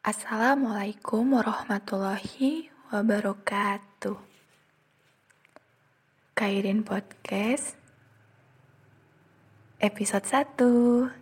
Assalamualaikum warahmatullahi wabarakatuh. Kairin Podcast episode 1.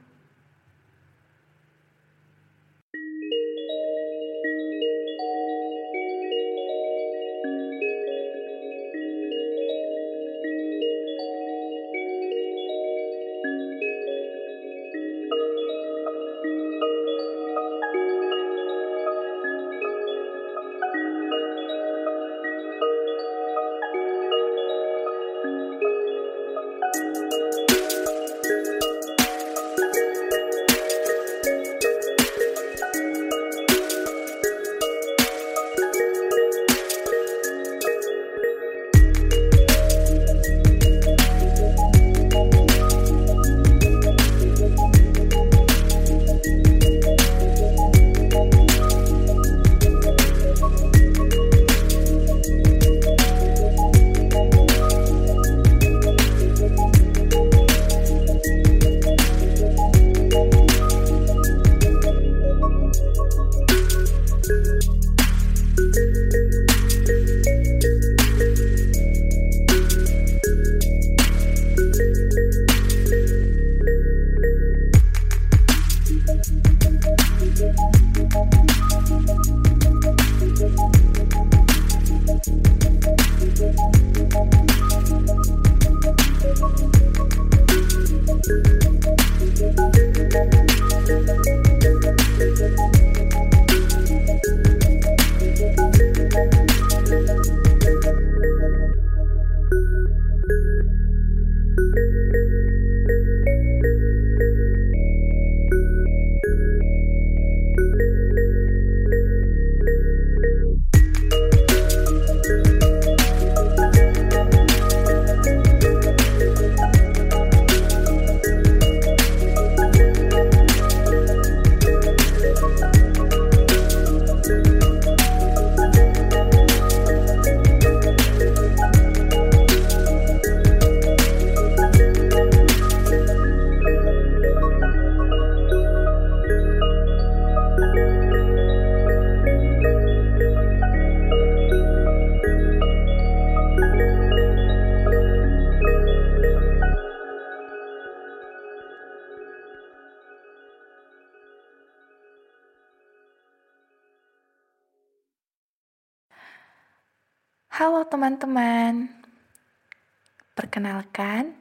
Perkenalkan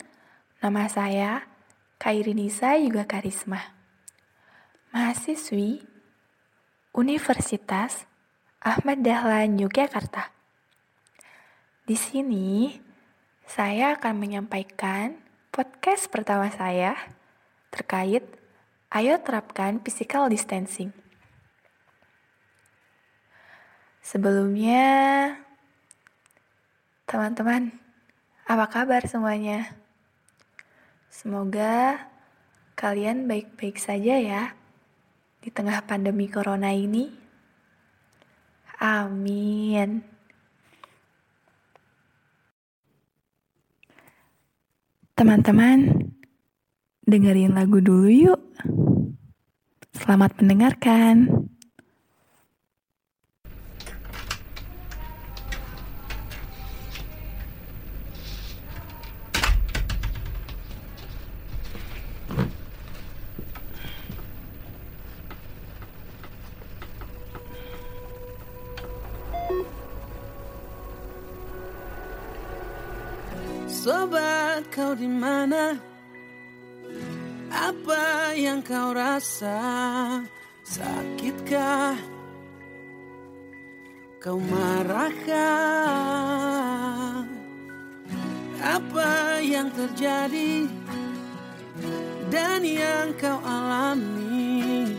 nama saya Kairinisa Yuga Karisma, mahasiswi Universitas Ahmad Dahlan Yogyakarta. Di sini saya akan menyampaikan podcast pertama saya terkait ayo terapkan physical distancing. Sebelumnya, Teman-teman, apa kabar semuanya? Semoga kalian baik-baik saja ya di tengah pandemi corona ini. Amin. Teman-teman, dengerin lagu dulu yuk. Selamat mendengarkan. Sobat kau di mana? Apa yang kau rasa? Sakitkah? Kau marahkah? Apa yang terjadi? Dan yang kau alami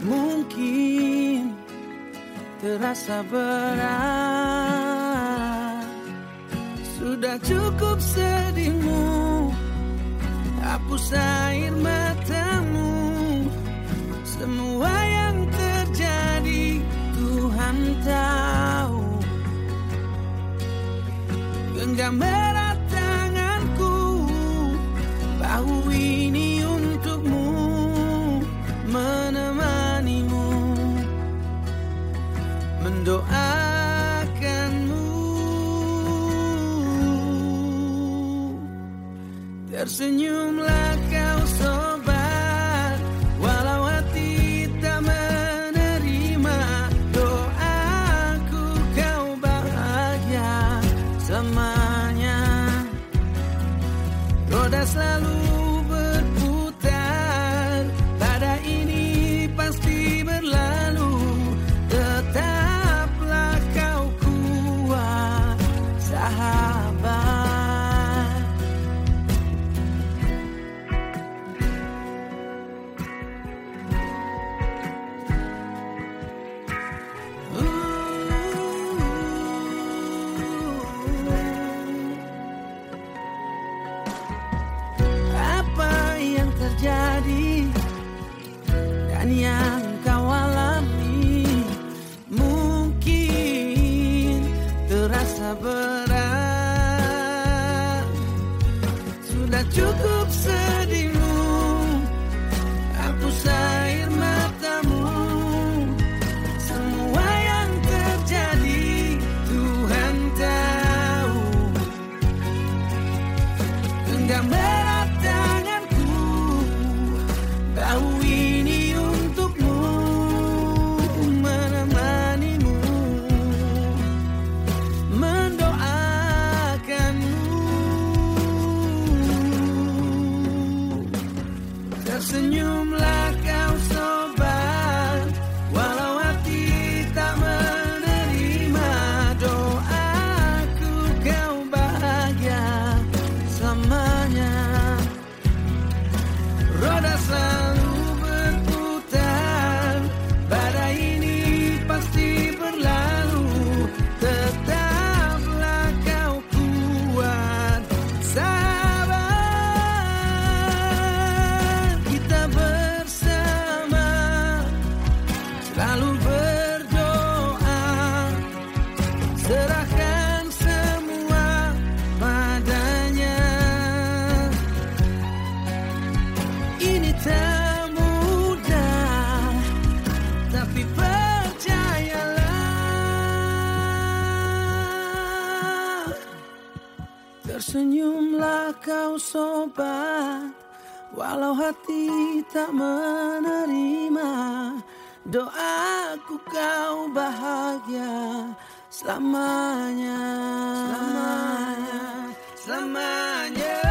mungkin terasa berat. Sudah cukup sedihmu. Hapus air matamu. Semua yang terjadi Tuhan tahu. Genggam Tersenyumlah kau berat. Sudah cukup kau sobat Walau hati tak menerima Doaku kau bahagia Selamanya. Selamanya Selamanya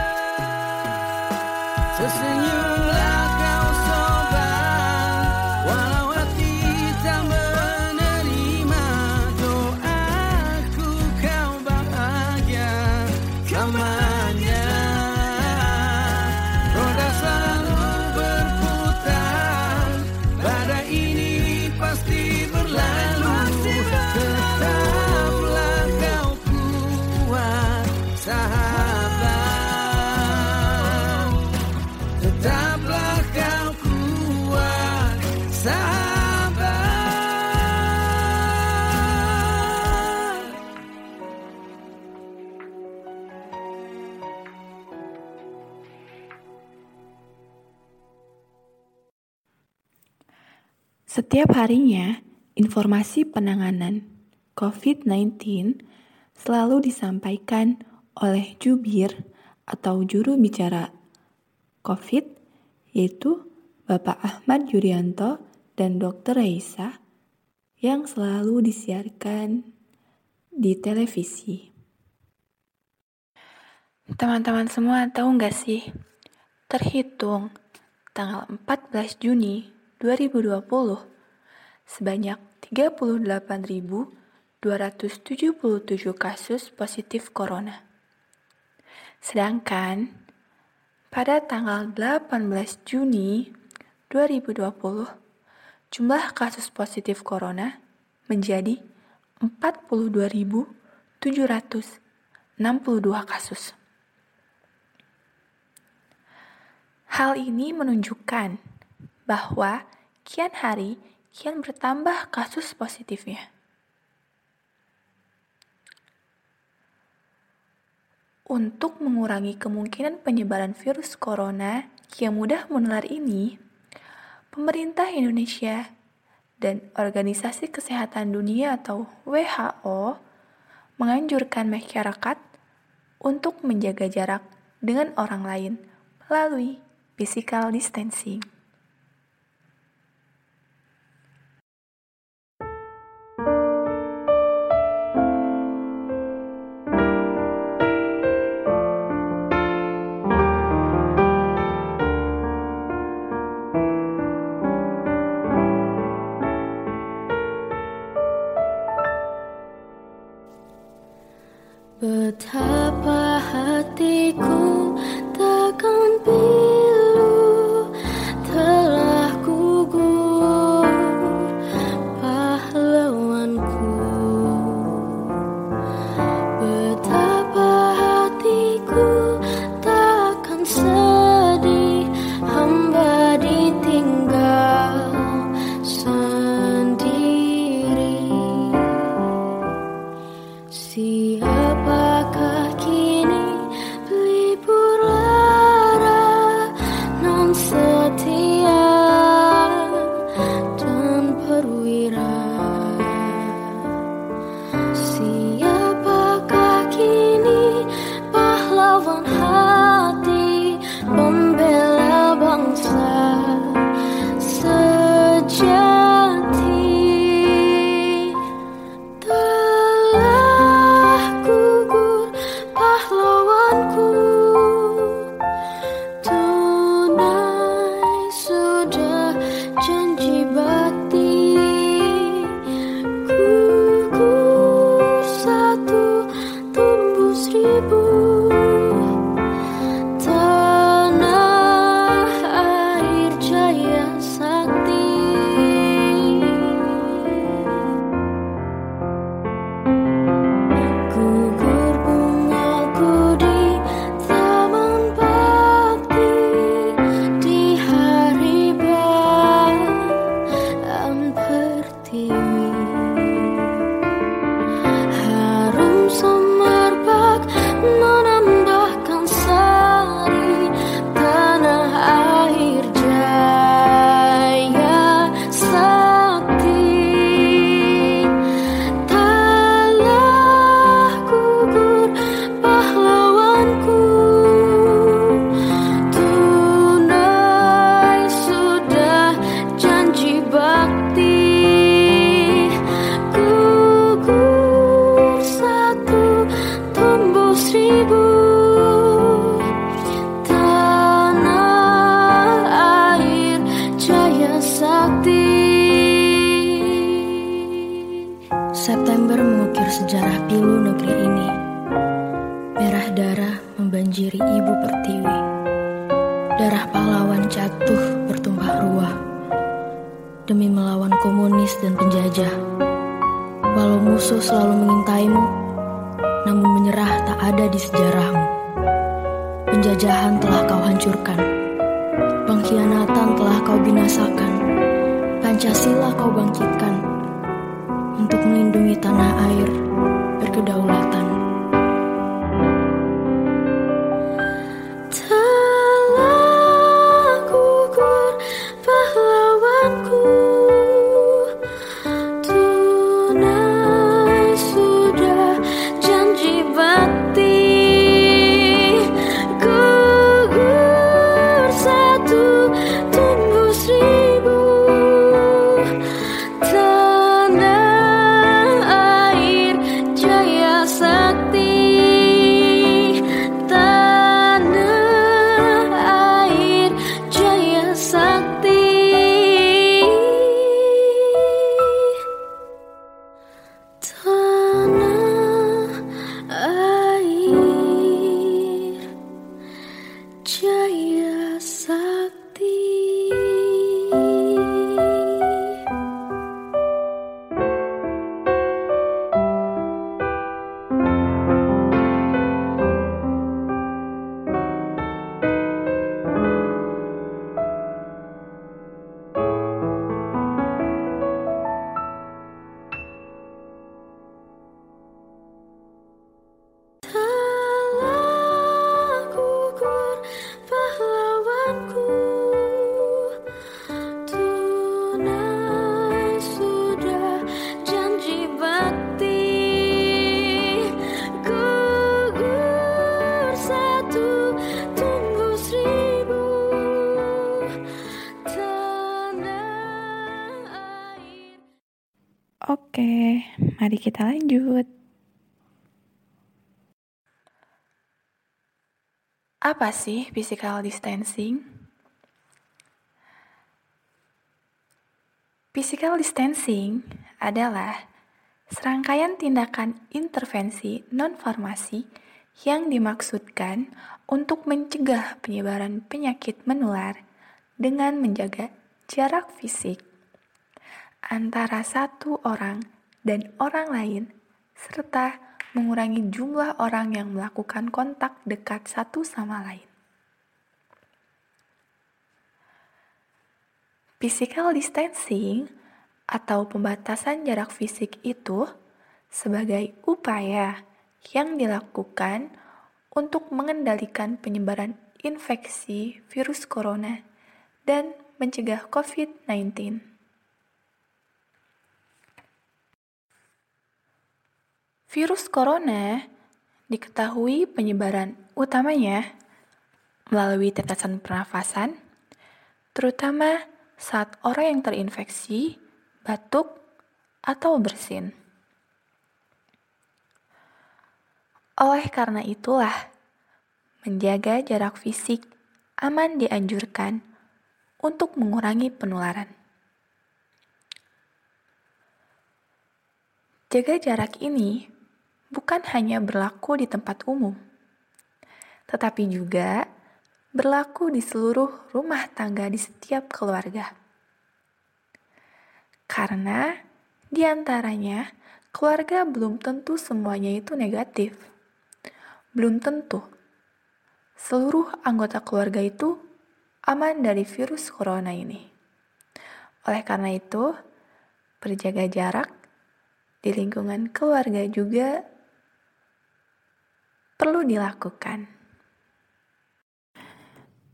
Setiap harinya, informasi penanganan COVID-19 selalu disampaikan oleh jubir atau juru bicara COVID, yaitu Bapak Ahmad Yuryanto dan Dr. Raisa, yang selalu disiarkan di televisi. Teman-teman semua tahu nggak sih, terhitung tanggal 14 Juni 2020, sebanyak 38.277 kasus positif corona. Sedangkan pada tanggal 18 Juni 2020, jumlah kasus positif corona menjadi 42.762 kasus. Hal ini menunjukkan bahwa kian hari kian bertambah kasus positifnya. Untuk mengurangi kemungkinan penyebaran virus corona yang mudah menular ini, pemerintah Indonesia dan Organisasi Kesehatan Dunia atau WHO menganjurkan masyarakat untuk menjaga jarak dengan orang lain melalui physical distancing. Apa sih physical distancing? Physical distancing adalah serangkaian tindakan intervensi non-farmasi yang dimaksudkan untuk mencegah penyebaran penyakit menular dengan menjaga jarak fisik antara satu orang dan orang lain, serta mengurangi jumlah orang yang melakukan kontak dekat satu sama lain. Physical distancing atau pembatasan jarak fisik itu sebagai upaya yang dilakukan untuk mengendalikan penyebaran infeksi virus corona dan mencegah COVID-19. Virus corona diketahui penyebaran utamanya melalui tetesan pernafasan, terutama saat orang yang terinfeksi batuk atau bersin. Oleh karena itulah, menjaga jarak fisik aman dianjurkan untuk mengurangi penularan. Jaga jarak ini bukan hanya berlaku di tempat umum, tetapi juga berlaku di seluruh rumah tangga di setiap keluarga. Karena di antaranya, keluarga belum tentu semuanya itu negatif. Belum tentu seluruh anggota keluarga itu aman dari virus corona ini. Oleh karena itu, berjaga jarak di lingkungan keluarga juga perlu dilakukan.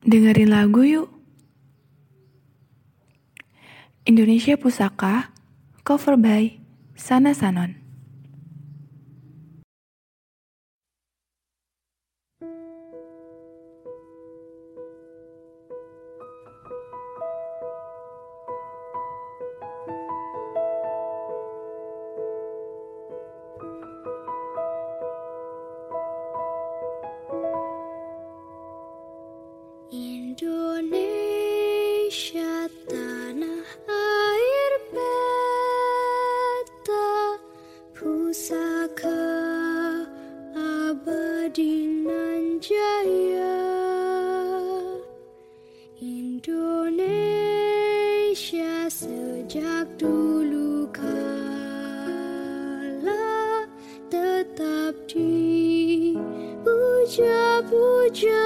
Dengerin lagu yuk. Indonesia Pusaka, cover by Sana Sanon. Pusaka abadi nan jaya. Indonesia sejak dulu kala tetap dipuja-puja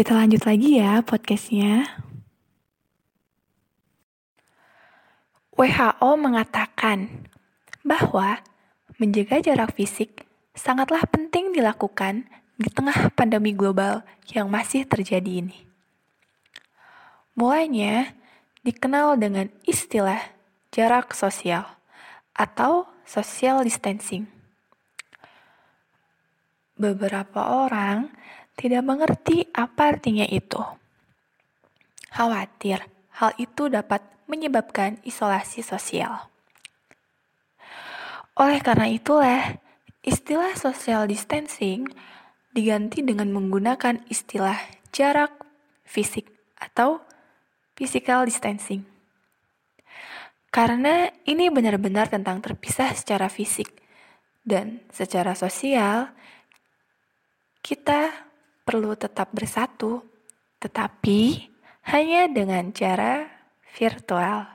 Kita lanjut lagi ya podcastnya. WHO mengatakan bahwa menjaga jarak fisik sangatlah penting dilakukan di tengah pandemi global yang masih terjadi ini. Mulainya dikenal dengan istilah jarak sosial atau social distancing. Beberapa orang tidak mengerti apa artinya itu. Khawatir hal itu dapat menyebabkan isolasi sosial. Oleh karena itulah, istilah social distancing diganti dengan menggunakan istilah jarak fisik atau physical distancing. Karena ini benar-benar tentang terpisah secara fisik dan secara sosial, kita perlu tetap bersatu, tetapi hanya dengan cara virtual.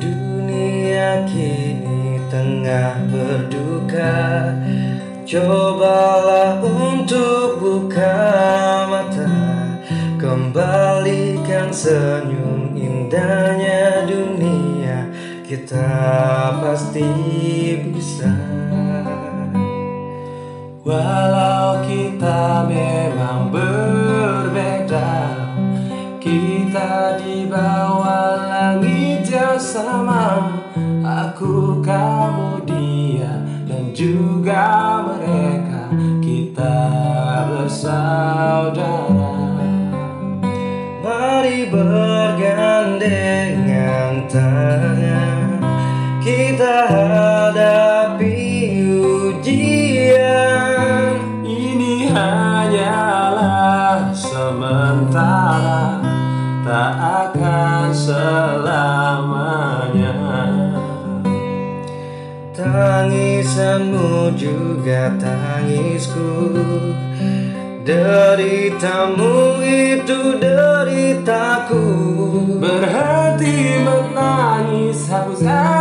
Dunia kini tengah berduka Cobalah untuk buka Kembalikan senyum indahnya dunia Kita pasti bisa. Walau kita memang berbeda Kita di bawah langit yang sama. Aku, kamu, dia Dan juga mereka Kita bersaudara juga tangisku Deritamu itu deritaku. Berhenti menangis hapus air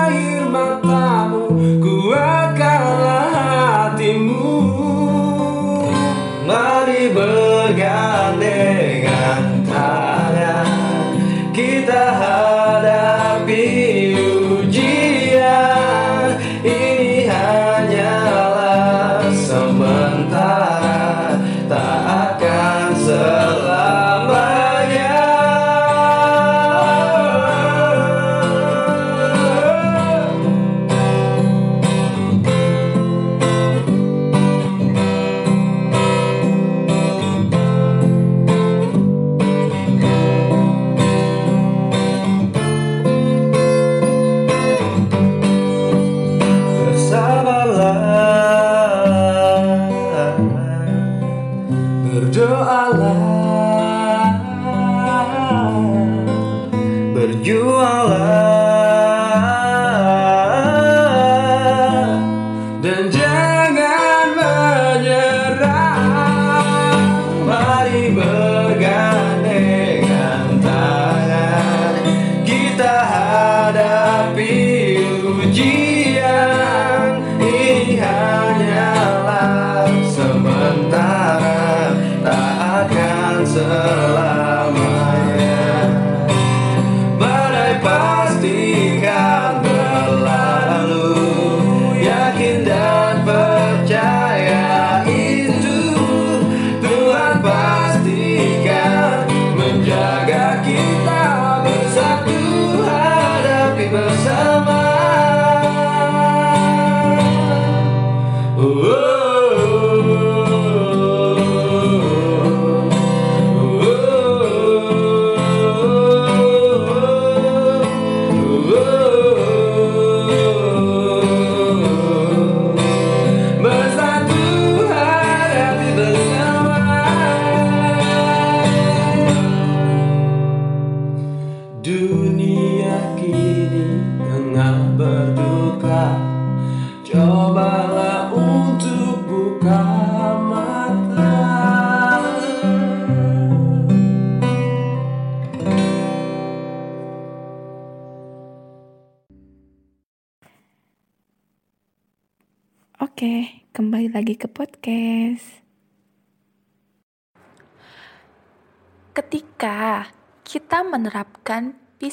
coração.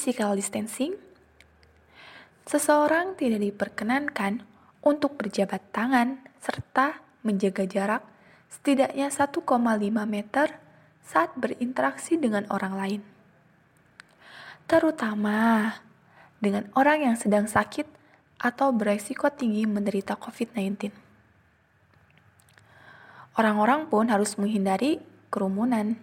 Physical distancing, seseorang tidak diperkenankan untuk berjabat tangan serta menjaga jarak setidaknya 1,5 meter saat berinteraksi dengan orang lain. Terutama dengan orang yang sedang sakit atau beresiko tinggi menderita COVID-19. Orang-orang pun harus menghindari kerumunan.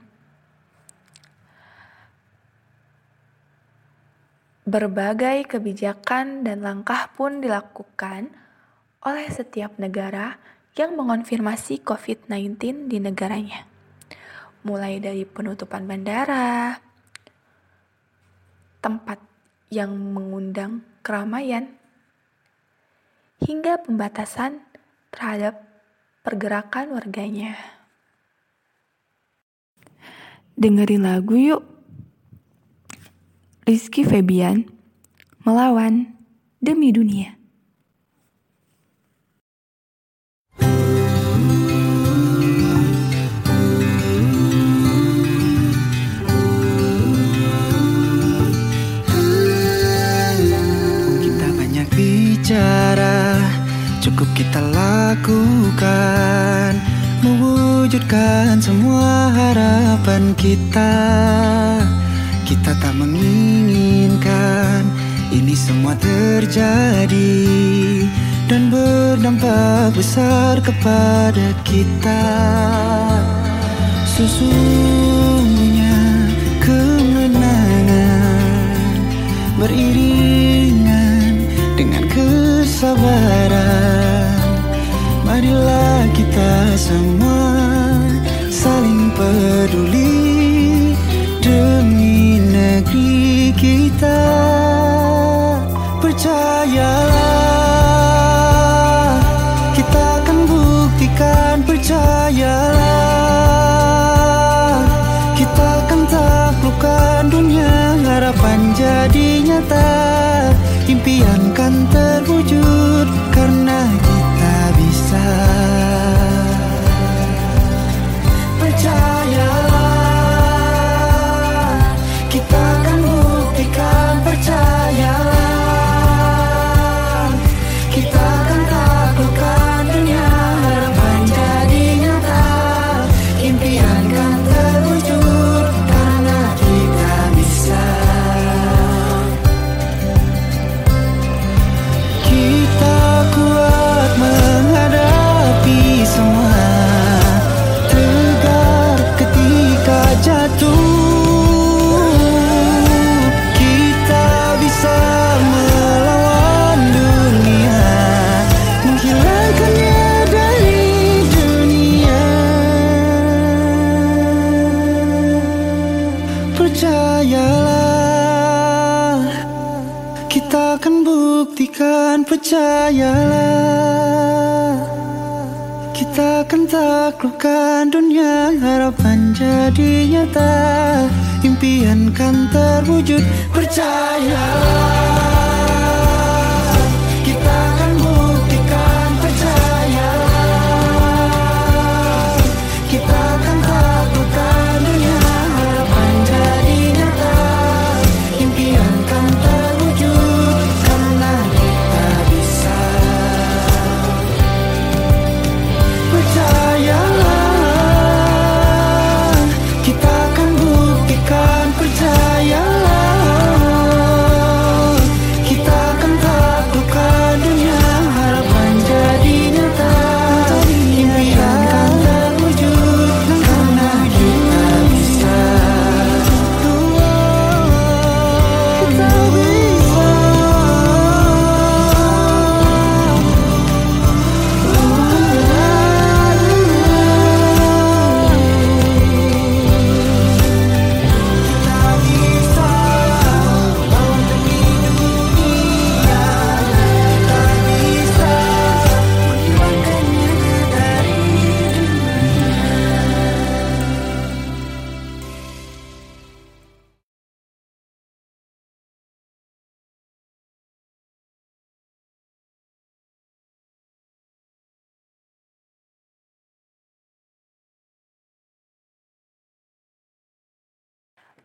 Berbagai kebijakan dan langkah pun dilakukan oleh setiap negara yang mengonfirmasi COVID-19 di negaranya. Mulai dari penutupan bandara, tempat yang mengundang keramaian, hingga pembatasan terhadap pergerakan warganya. Dengerin lagu yuk. Rizky Febian melawan demi dunia. Bicara, cukup kita lakukan Mewujudkan semua harapan kita Kita tak menginginkan ini semua terjadi Dan berdampak besar kepada kita Sesungguhnya kemenangan beriringan dengan kesabaran. Marilah kita semua saling peduli kita. Percayalah, kita akan buktikan. Percayalah, kita akan taklukkan dunia harapan jadi nyata impian kan terwujud karena kita bisa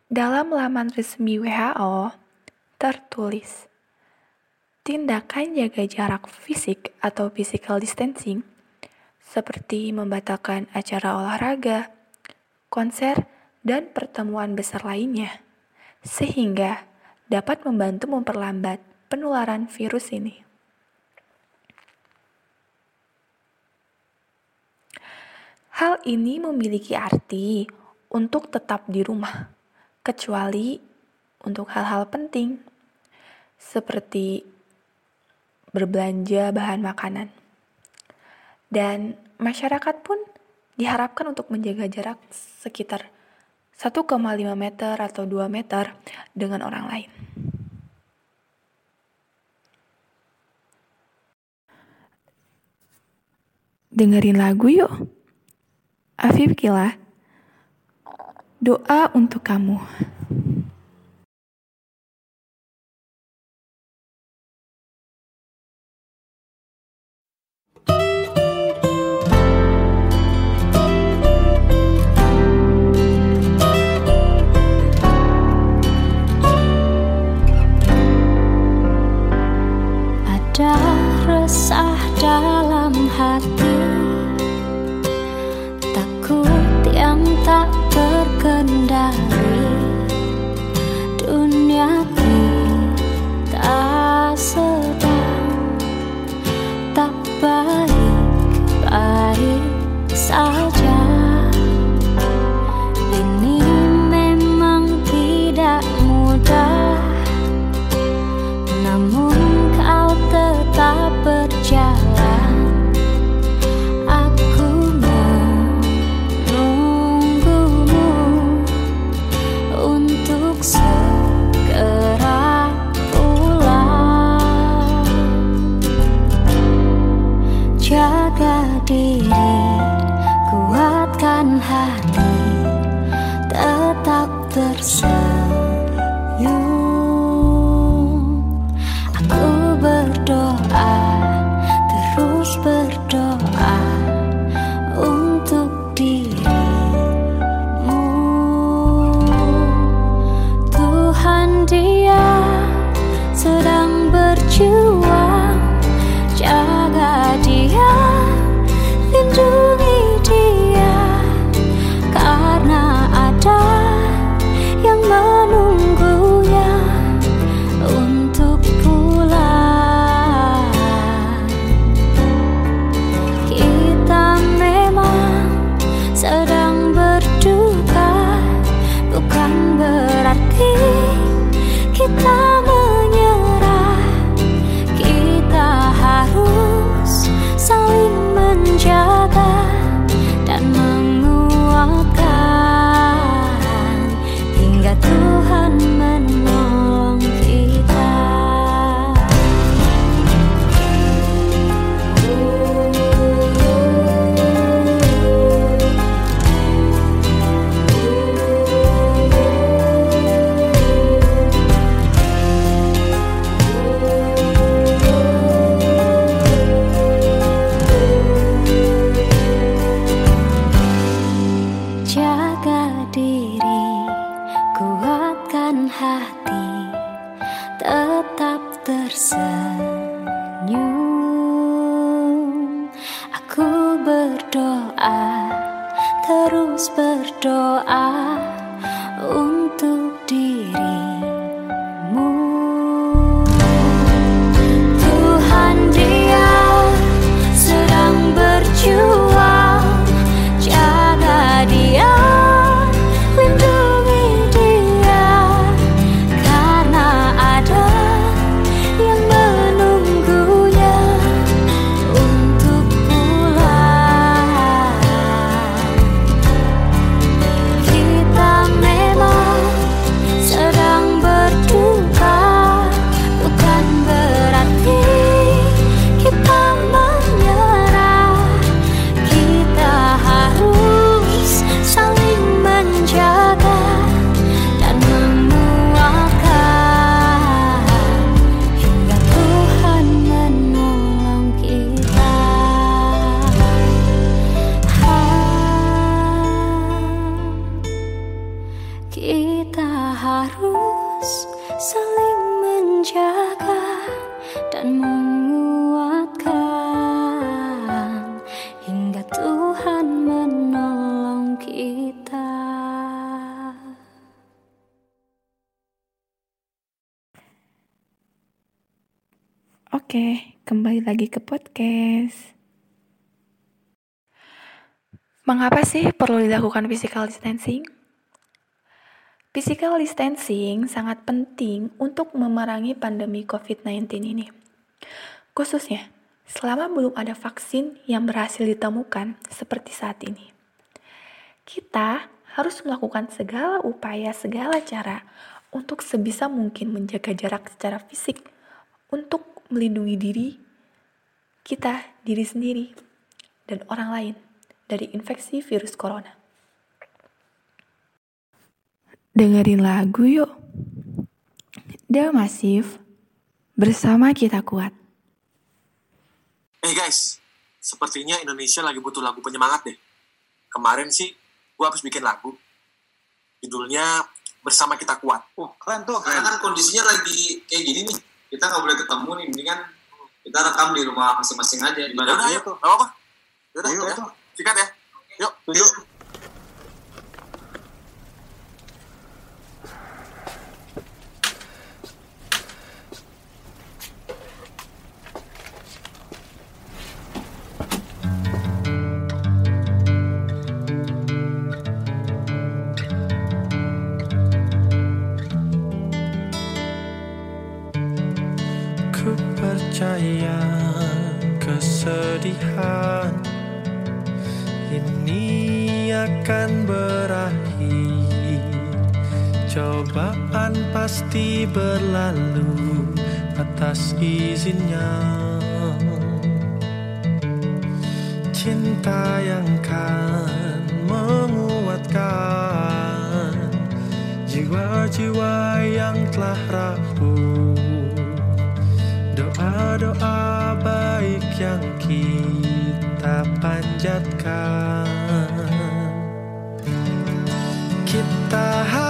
Dalam laman resmi WHO tertulis, tindakan jaga jarak fisik atau physical distancing seperti membatalkan acara olahraga, konser, dan pertemuan besar lainnya, sehingga dapat membantu memperlambat penularan virus ini. Hal ini memiliki arti untuk tetap di rumah, kecuali untuk hal-hal penting seperti berbelanja bahan makanan. Dan masyarakat pun diharapkan untuk menjaga jarak sekitar 1,5 meter atau 2 meter dengan orang lain. Dengerin lagu yuk. Afif Kila. Doa untuk kamu. Hati, tetap tersenyum. Lagi ke podcast. Mengapa sih perlu dilakukan physical distancing? Physical distancing sangat penting untuk memerangi pandemi COVID-19 ini. Khususnya, selama belum ada vaksin yang berhasil ditemukan seperti saat ini. Kita harus melakukan segala upaya, segala cara untuk sebisa mungkin menjaga jarak secara fisik untuk melindungi diri kita, diri sendiri, dan orang lain dari infeksi virus corona. Dengerin lagu yuk. The Masif bersama kita kuat. Eh guys, sepertinya Indonesia lagi butuh lagu penyemangat deh. Kemarin sih gue habis bikin lagu. Judulnya Bersama Kita Kuat. Oh, keren tuh. Karena kan kondisinya lagi kayak gini nih. Kita nggak boleh ketemu nih. Mendingan kita rekam di rumah masing-masing aja. Gimana? Yaudah, Iya yuk. tuh. Apa-apa. Yaudah, ya. tuh. Sikat ya. Yuk. Setuju. Berlalu atas izinnya. Cinta yang kan menguatkan Jiwa-jiwa yang telah rapuh. Doa-doa baik yang kita panjatkan. Kita harus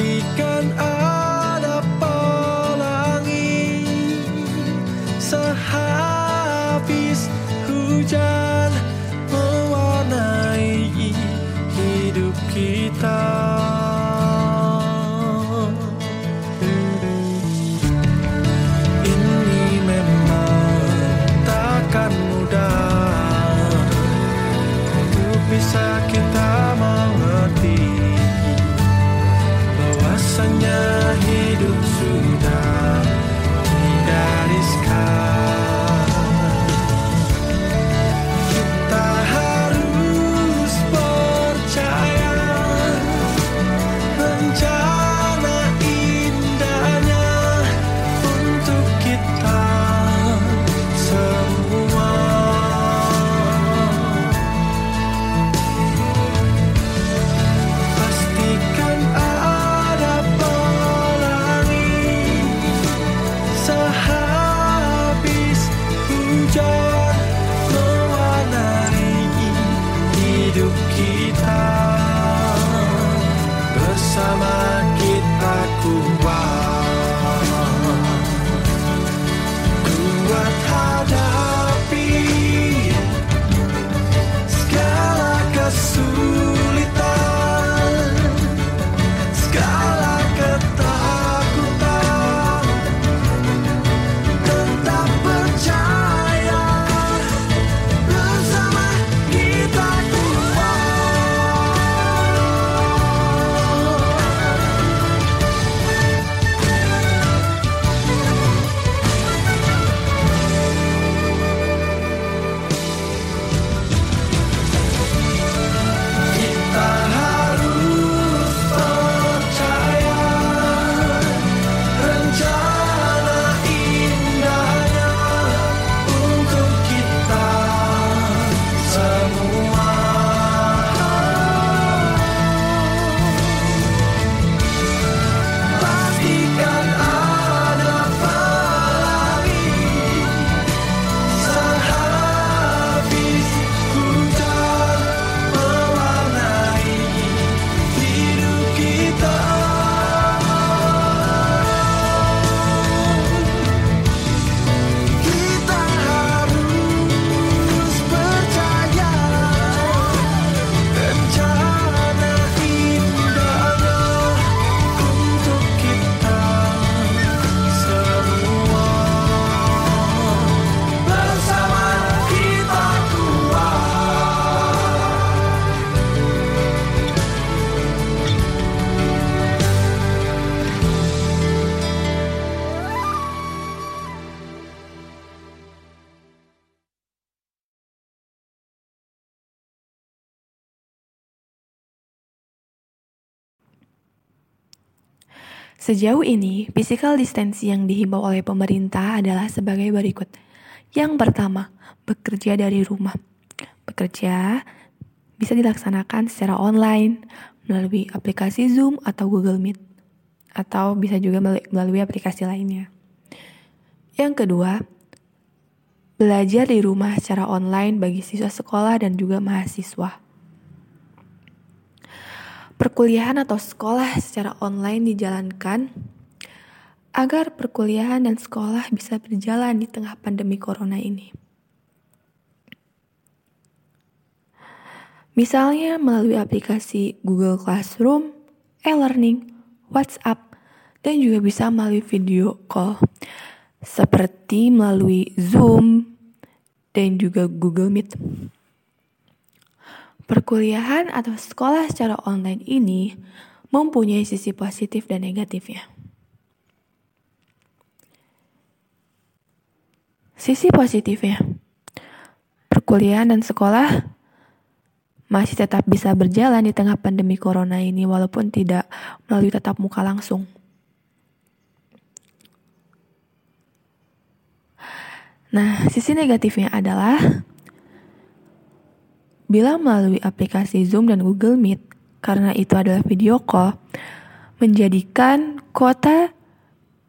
Pastikan ada pelangi Sehabis hujan mewarnai hidup kita Sejauh ini, physical distancing yang dihimbau oleh pemerintah adalah sebagai berikut. Yang pertama, bekerja dari rumah. Bekerja bisa dilaksanakan secara online melalui aplikasi Zoom atau Google Meet, atau bisa juga melalui aplikasi lainnya. Yang kedua, belajar di rumah secara online bagi siswa sekolah dan juga mahasiswa. Perkuliahan atau sekolah secara online dijalankan agar perkuliahan dan sekolah bisa berjalan di tengah pandemi corona ini. Misalnya melalui aplikasi Google Classroom, e-learning, WhatsApp, dan juga bisa melalui video call seperti melalui Zoom dan juga Google Meet. Perkuliahan atau sekolah secara online ini mempunyai sisi positif dan negatifnya. Sisi positifnya, perkuliahan dan sekolah masih tetap bisa berjalan di tengah pandemi corona ini walaupun tidak melalui tatap muka langsung. Nah, sisi negatifnya adalah Bila melalui aplikasi Zoom dan Google Meet, karena itu adalah video call, menjadikan kuota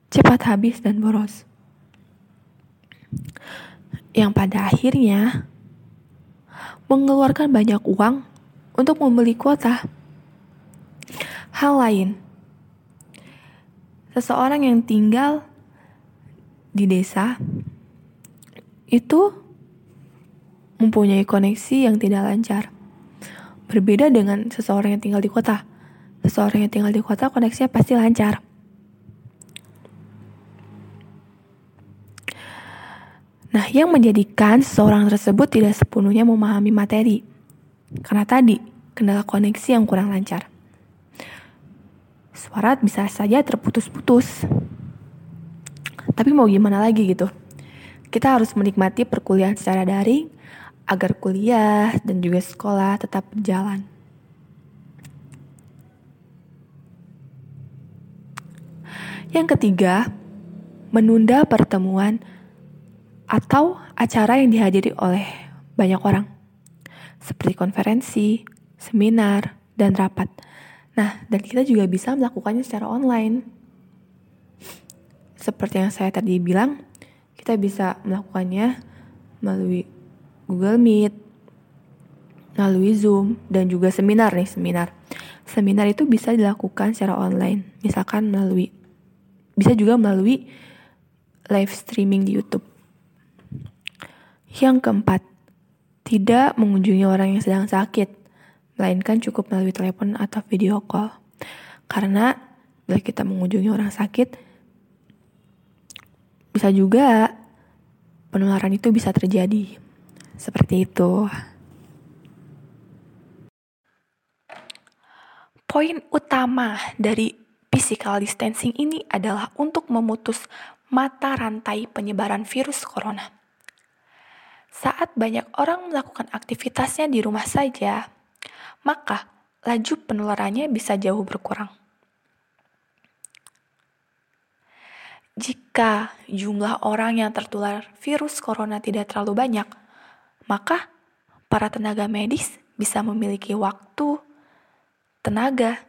cepat habis dan boros. Yang pada akhirnya mengeluarkan banyak uang untuk membeli kuota. Hal lain, seseorang yang tinggal di desa itu mempunyai koneksi yang tidak lancar. Berbeda dengan seseorang yang tinggal di kota. Seseorang yang tinggal di kota koneksinya pasti lancar. Nah, yang menjadikan seseorang tersebut tidak sepenuhnya memahami materi. Karena tadi, kendala koneksi yang kurang lancar. Suara bisa saja terputus-putus. Tapi mau gimana lagi gitu? Kita harus menikmati perkuliahan secara daring agar kuliah dan juga sekolah tetap berjalan. Yang ketiga, menunda pertemuan atau acara yang dihadiri oleh banyak orang, seperti konferensi, seminar, dan rapat. Nah, dan kita juga bisa melakukannya secara online. Seperti yang saya tadi bilang, kita bisa melakukannya melalui Google Meet, melalui Zoom, dan juga seminar nih, seminar. Seminar itu bisa dilakukan secara online, misalkan melalui, bisa juga melalui live streaming di YouTube. Yang keempat, tidak mengunjungi orang yang sedang sakit, melainkan cukup melalui telepon atau video call. Karena bila kita mengunjungi orang sakit, bisa juga penularan itu bisa terjadi. Seperti itu. Poin utama dari physical distancing ini adalah untuk memutus mata rantai penyebaran virus corona. Saat banyak orang melakukan aktivitasnya di rumah saja, maka laju penularannya bisa jauh berkurang. Jika jumlah orang yang tertular virus corona tidak terlalu banyak, maka para tenaga medis bisa memiliki waktu, tenaga,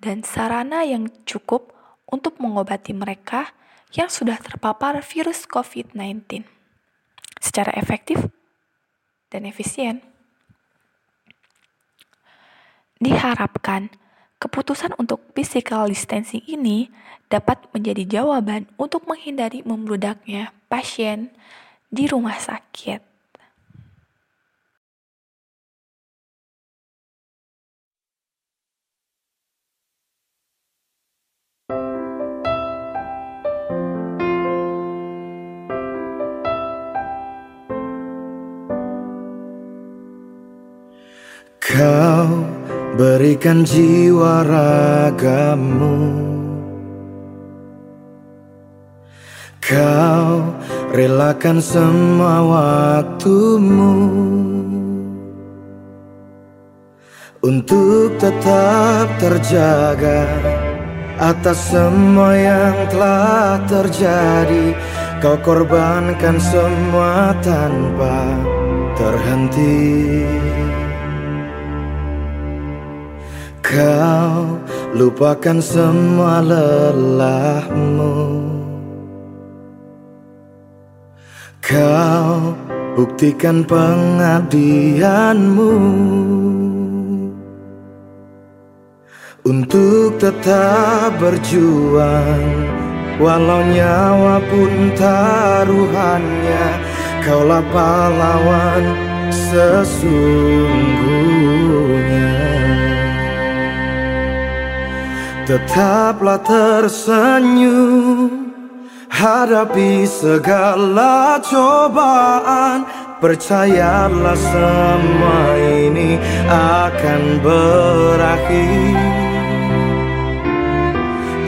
dan sarana yang cukup untuk mengobati mereka yang sudah terpapar virus COVID-19 secara efektif dan efisien. Diharapkan keputusan untuk physical distancing ini dapat menjadi jawaban untuk menghindari membludaknya pasien di rumah sakit. Kau berikan jiwa ragamu. Kau relakan semua waktumu. Untuk tetap terjaga Atas semua yang telah terjadi Kau korbankan semua tanpa terhenti Kau lupakan semua lelahmu. Kau buktikan pengabdianmu. Untuk tetap berjuang Walau nyawa pun taruhannya Kaulah pahlawan sesungguhnya Tetaplah tersenyum Hadapi segala cobaan. Percayalah semua ini akan berakhir.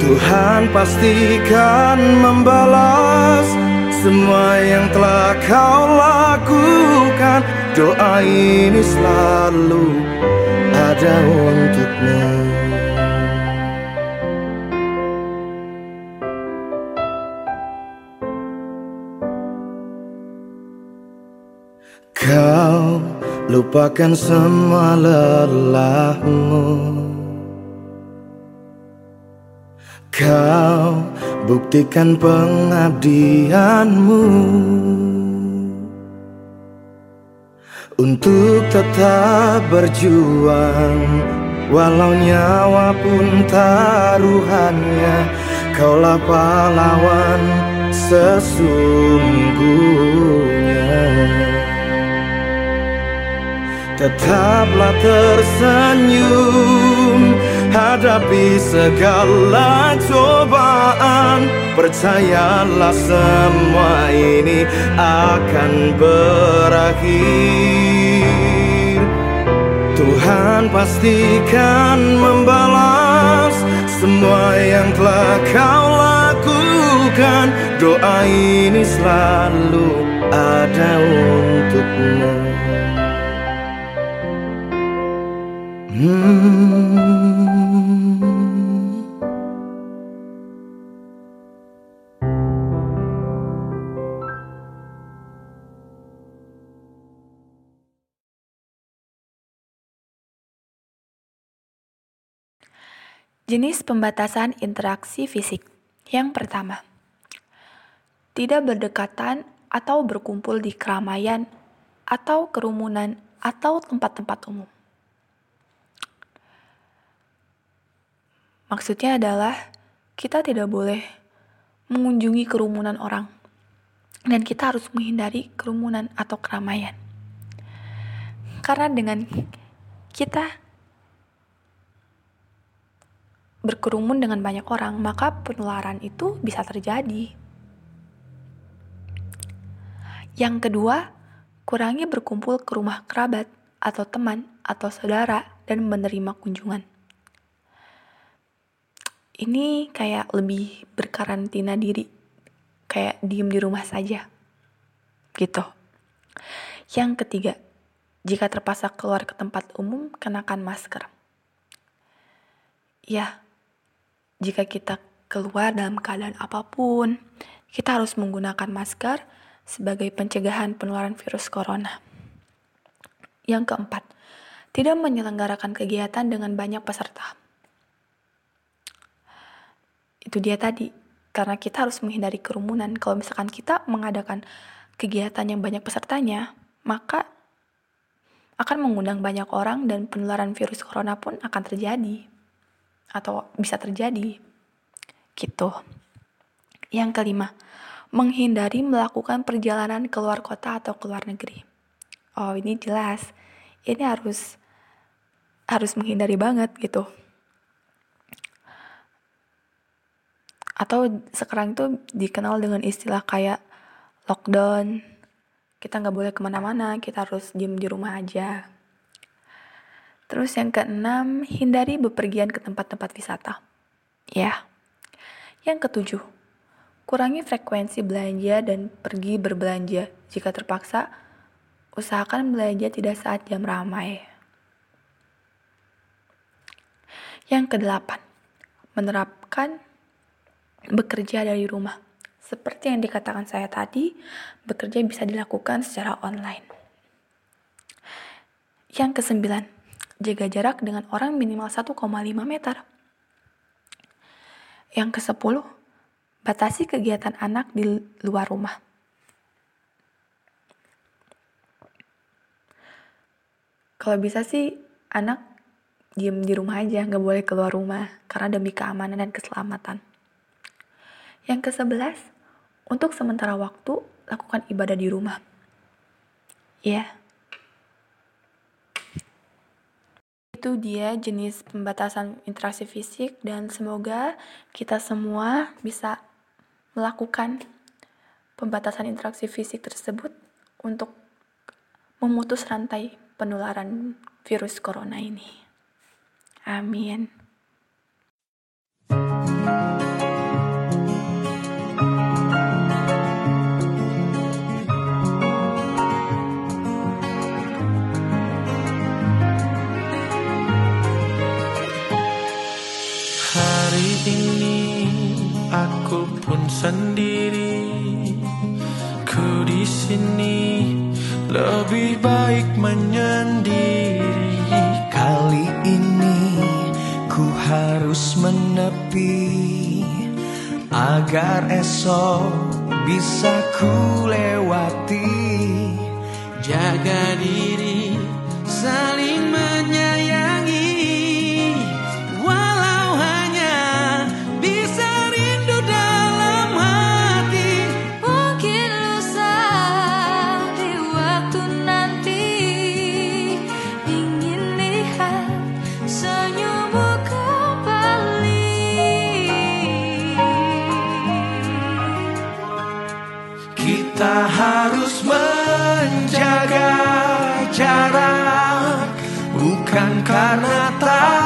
Tuhan pastikan membalas Semua yang telah kau lakukan. Doa ini selalu ada untukmu Kau lupakan semua lelahmu. Kau buktikan pengabdianmu. Untuk tetap berjuang Walau nyawa pun taruhannya Kaulah pahlawan sesungguhnya Tetaplah tersenyum Hadapi segala cobaan. Percayalah semua ini akan berakhir. Tuhan pastikan membalas Semua yang telah kau lakukan. Doa ini selalu ada untukmu Jenis pembatasan interaksi fisik. Yang pertama, tidak berdekatan atau berkumpul di keramaian atau kerumunan atau tempat-tempat umum. Maksudnya adalah kita tidak boleh mengunjungi kerumunan orang dan kita harus menghindari kerumunan atau keramaian. Karena dengan kita berkerumun dengan banyak orang, maka penularan itu bisa terjadi. Yang kedua, kurangi berkumpul ke rumah kerabat atau teman atau saudara dan menerima kunjungan ini kayak lebih berkarantina diri. Kayak diem di rumah saja. Gitu. Yang ketiga jika terpaksa keluar ke tempat umum kenakan masker. Ya jika kita keluar dalam keadaan apa pun kita harus menggunakan masker sebagai pencegahan penularan virus corona. Yang keempat tidak menyelenggarakan kegiatan dengan banyak peserta itu dia tadi. Karena kita harus menghindari kerumunan. Kalau misalkan kita mengadakan kegiatan yang banyak pesertanya maka akan mengundang banyak orang dan penularan virus corona pun akan terjadi. Atau bisa terjadi. Gitu. Yang kelima menghindari melakukan perjalanan ke luar kota atau ke luar negeri. Oh ini jelas. Ini harus harus menghindari banget gitu atau sekarang itu dikenal dengan istilah kayak lockdown. Kita nggak boleh ke mana-mana kita harus diem di rumah aja. Terus yang keenam hindari bepergian ke tempat-tempat wisata. Ya. Yang ketujuh kurangi frekuensi belanja dan pergi berbelanja. Jika terpaksa usahakan belanja tidak saat jam ramai. Yang kedelapan menerapkan bekerja dari rumah. Seperti yang dikatakan saya tadi, bekerja bisa dilakukan secara online. Yang kesembilan, jaga jarak dengan orang minimal 1,5 meter. Yang kesepuluh, batasi kegiatan anak di luar rumah. Kalau bisa sih anak diem di rumah aja, nggak boleh keluar rumah karena demi keamanan dan keselamatan. Yang kesebelas, untuk sementara waktu lakukan ibadah di rumah. Ya. Itu dia jenis pembatasan interaksi fisik dan semoga kita semua bisa melakukan pembatasan interaksi fisik tersebut untuk memutus rantai penularan virus corona ini. Amin. Pun sendiri. Ku di sini lebih baik menyendiri. Kali ini ku harus menepi Agar esok bisa ku lewati. Jaga diri saling karena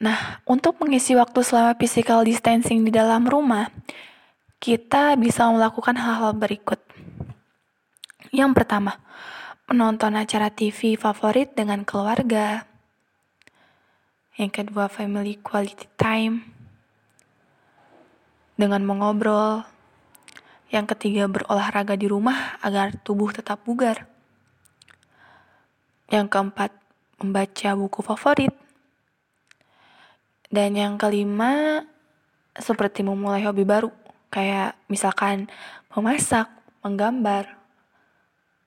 Nah, untuk mengisi waktu selama physical distancing di dalam rumah, kita bisa melakukan hal-hal berikut. Yang pertama, menonton acara TV favorit dengan keluarga. Yang kedua, family quality time dengan mengobrol. Yang ketiga, berolahraga di rumah agar tubuh tetap bugar. Yang keempat, membaca buku favorit. Dan yang kelima, seperti memulai hobi baru, kayak misalkan memasak, menggambar,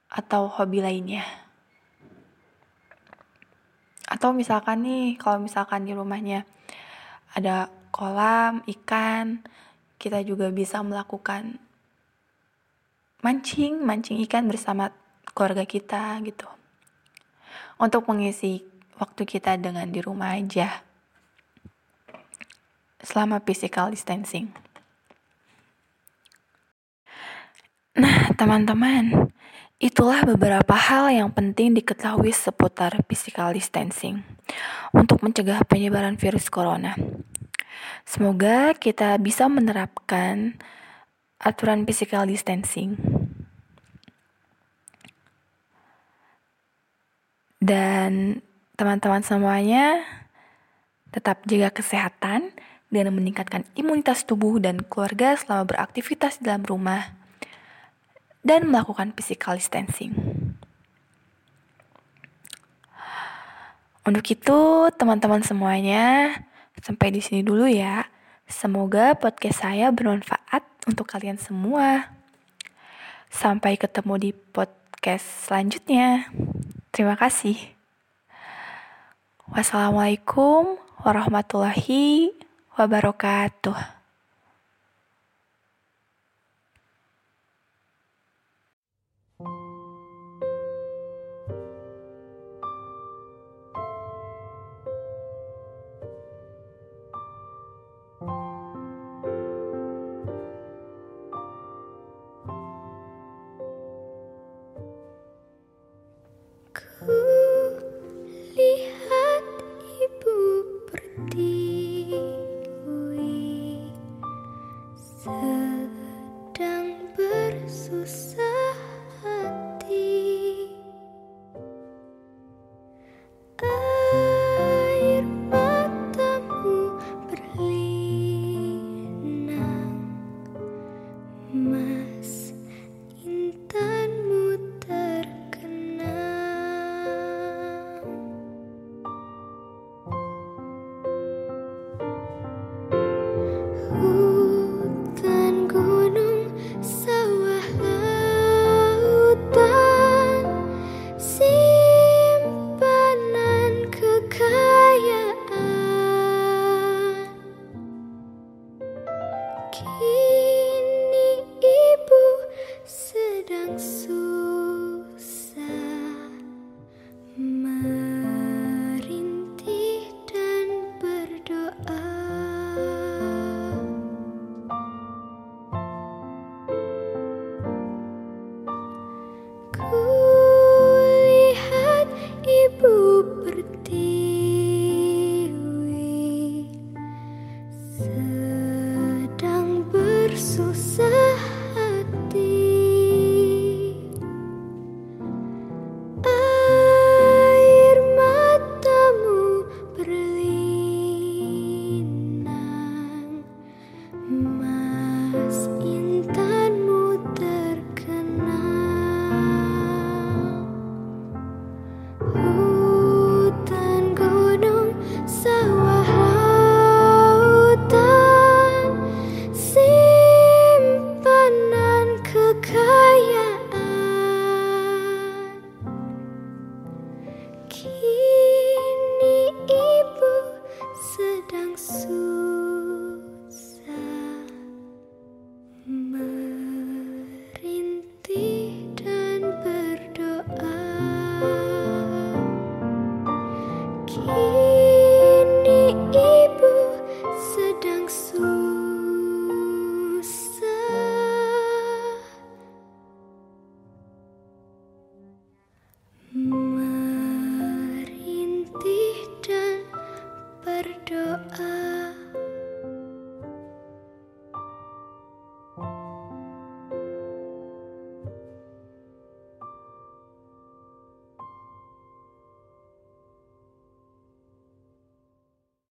atau hobi lainnya. Atau misalkan nih, kalau misalkan di rumahnya ada kolam, ikan, kita juga bisa melakukan mancing, mancing ikan bersama keluarga kita gitu. Untuk mengisi waktu kita dengan di rumah aja selama physical distancing. Nah, teman-teman, itulah beberapa hal yang penting diketahui seputar physical distancing untuk mencegah penyebaran virus corona. Semoga kita bisa menerapkan aturan physical distancing. Dan teman-teman semuanya tetap jaga kesehatan dan meningkatkan imunitas tubuh dan keluarga selama beraktivitas di dalam rumah dan melakukan physical distancing. Untuk itu, teman-teman semuanya, sampai di sini dulu ya. Semoga podcast saya bermanfaat untuk kalian semua. Sampai ketemu di podcast selanjutnya. Terima kasih. Wassalamualaikum warahmatullahi wabarakatuh.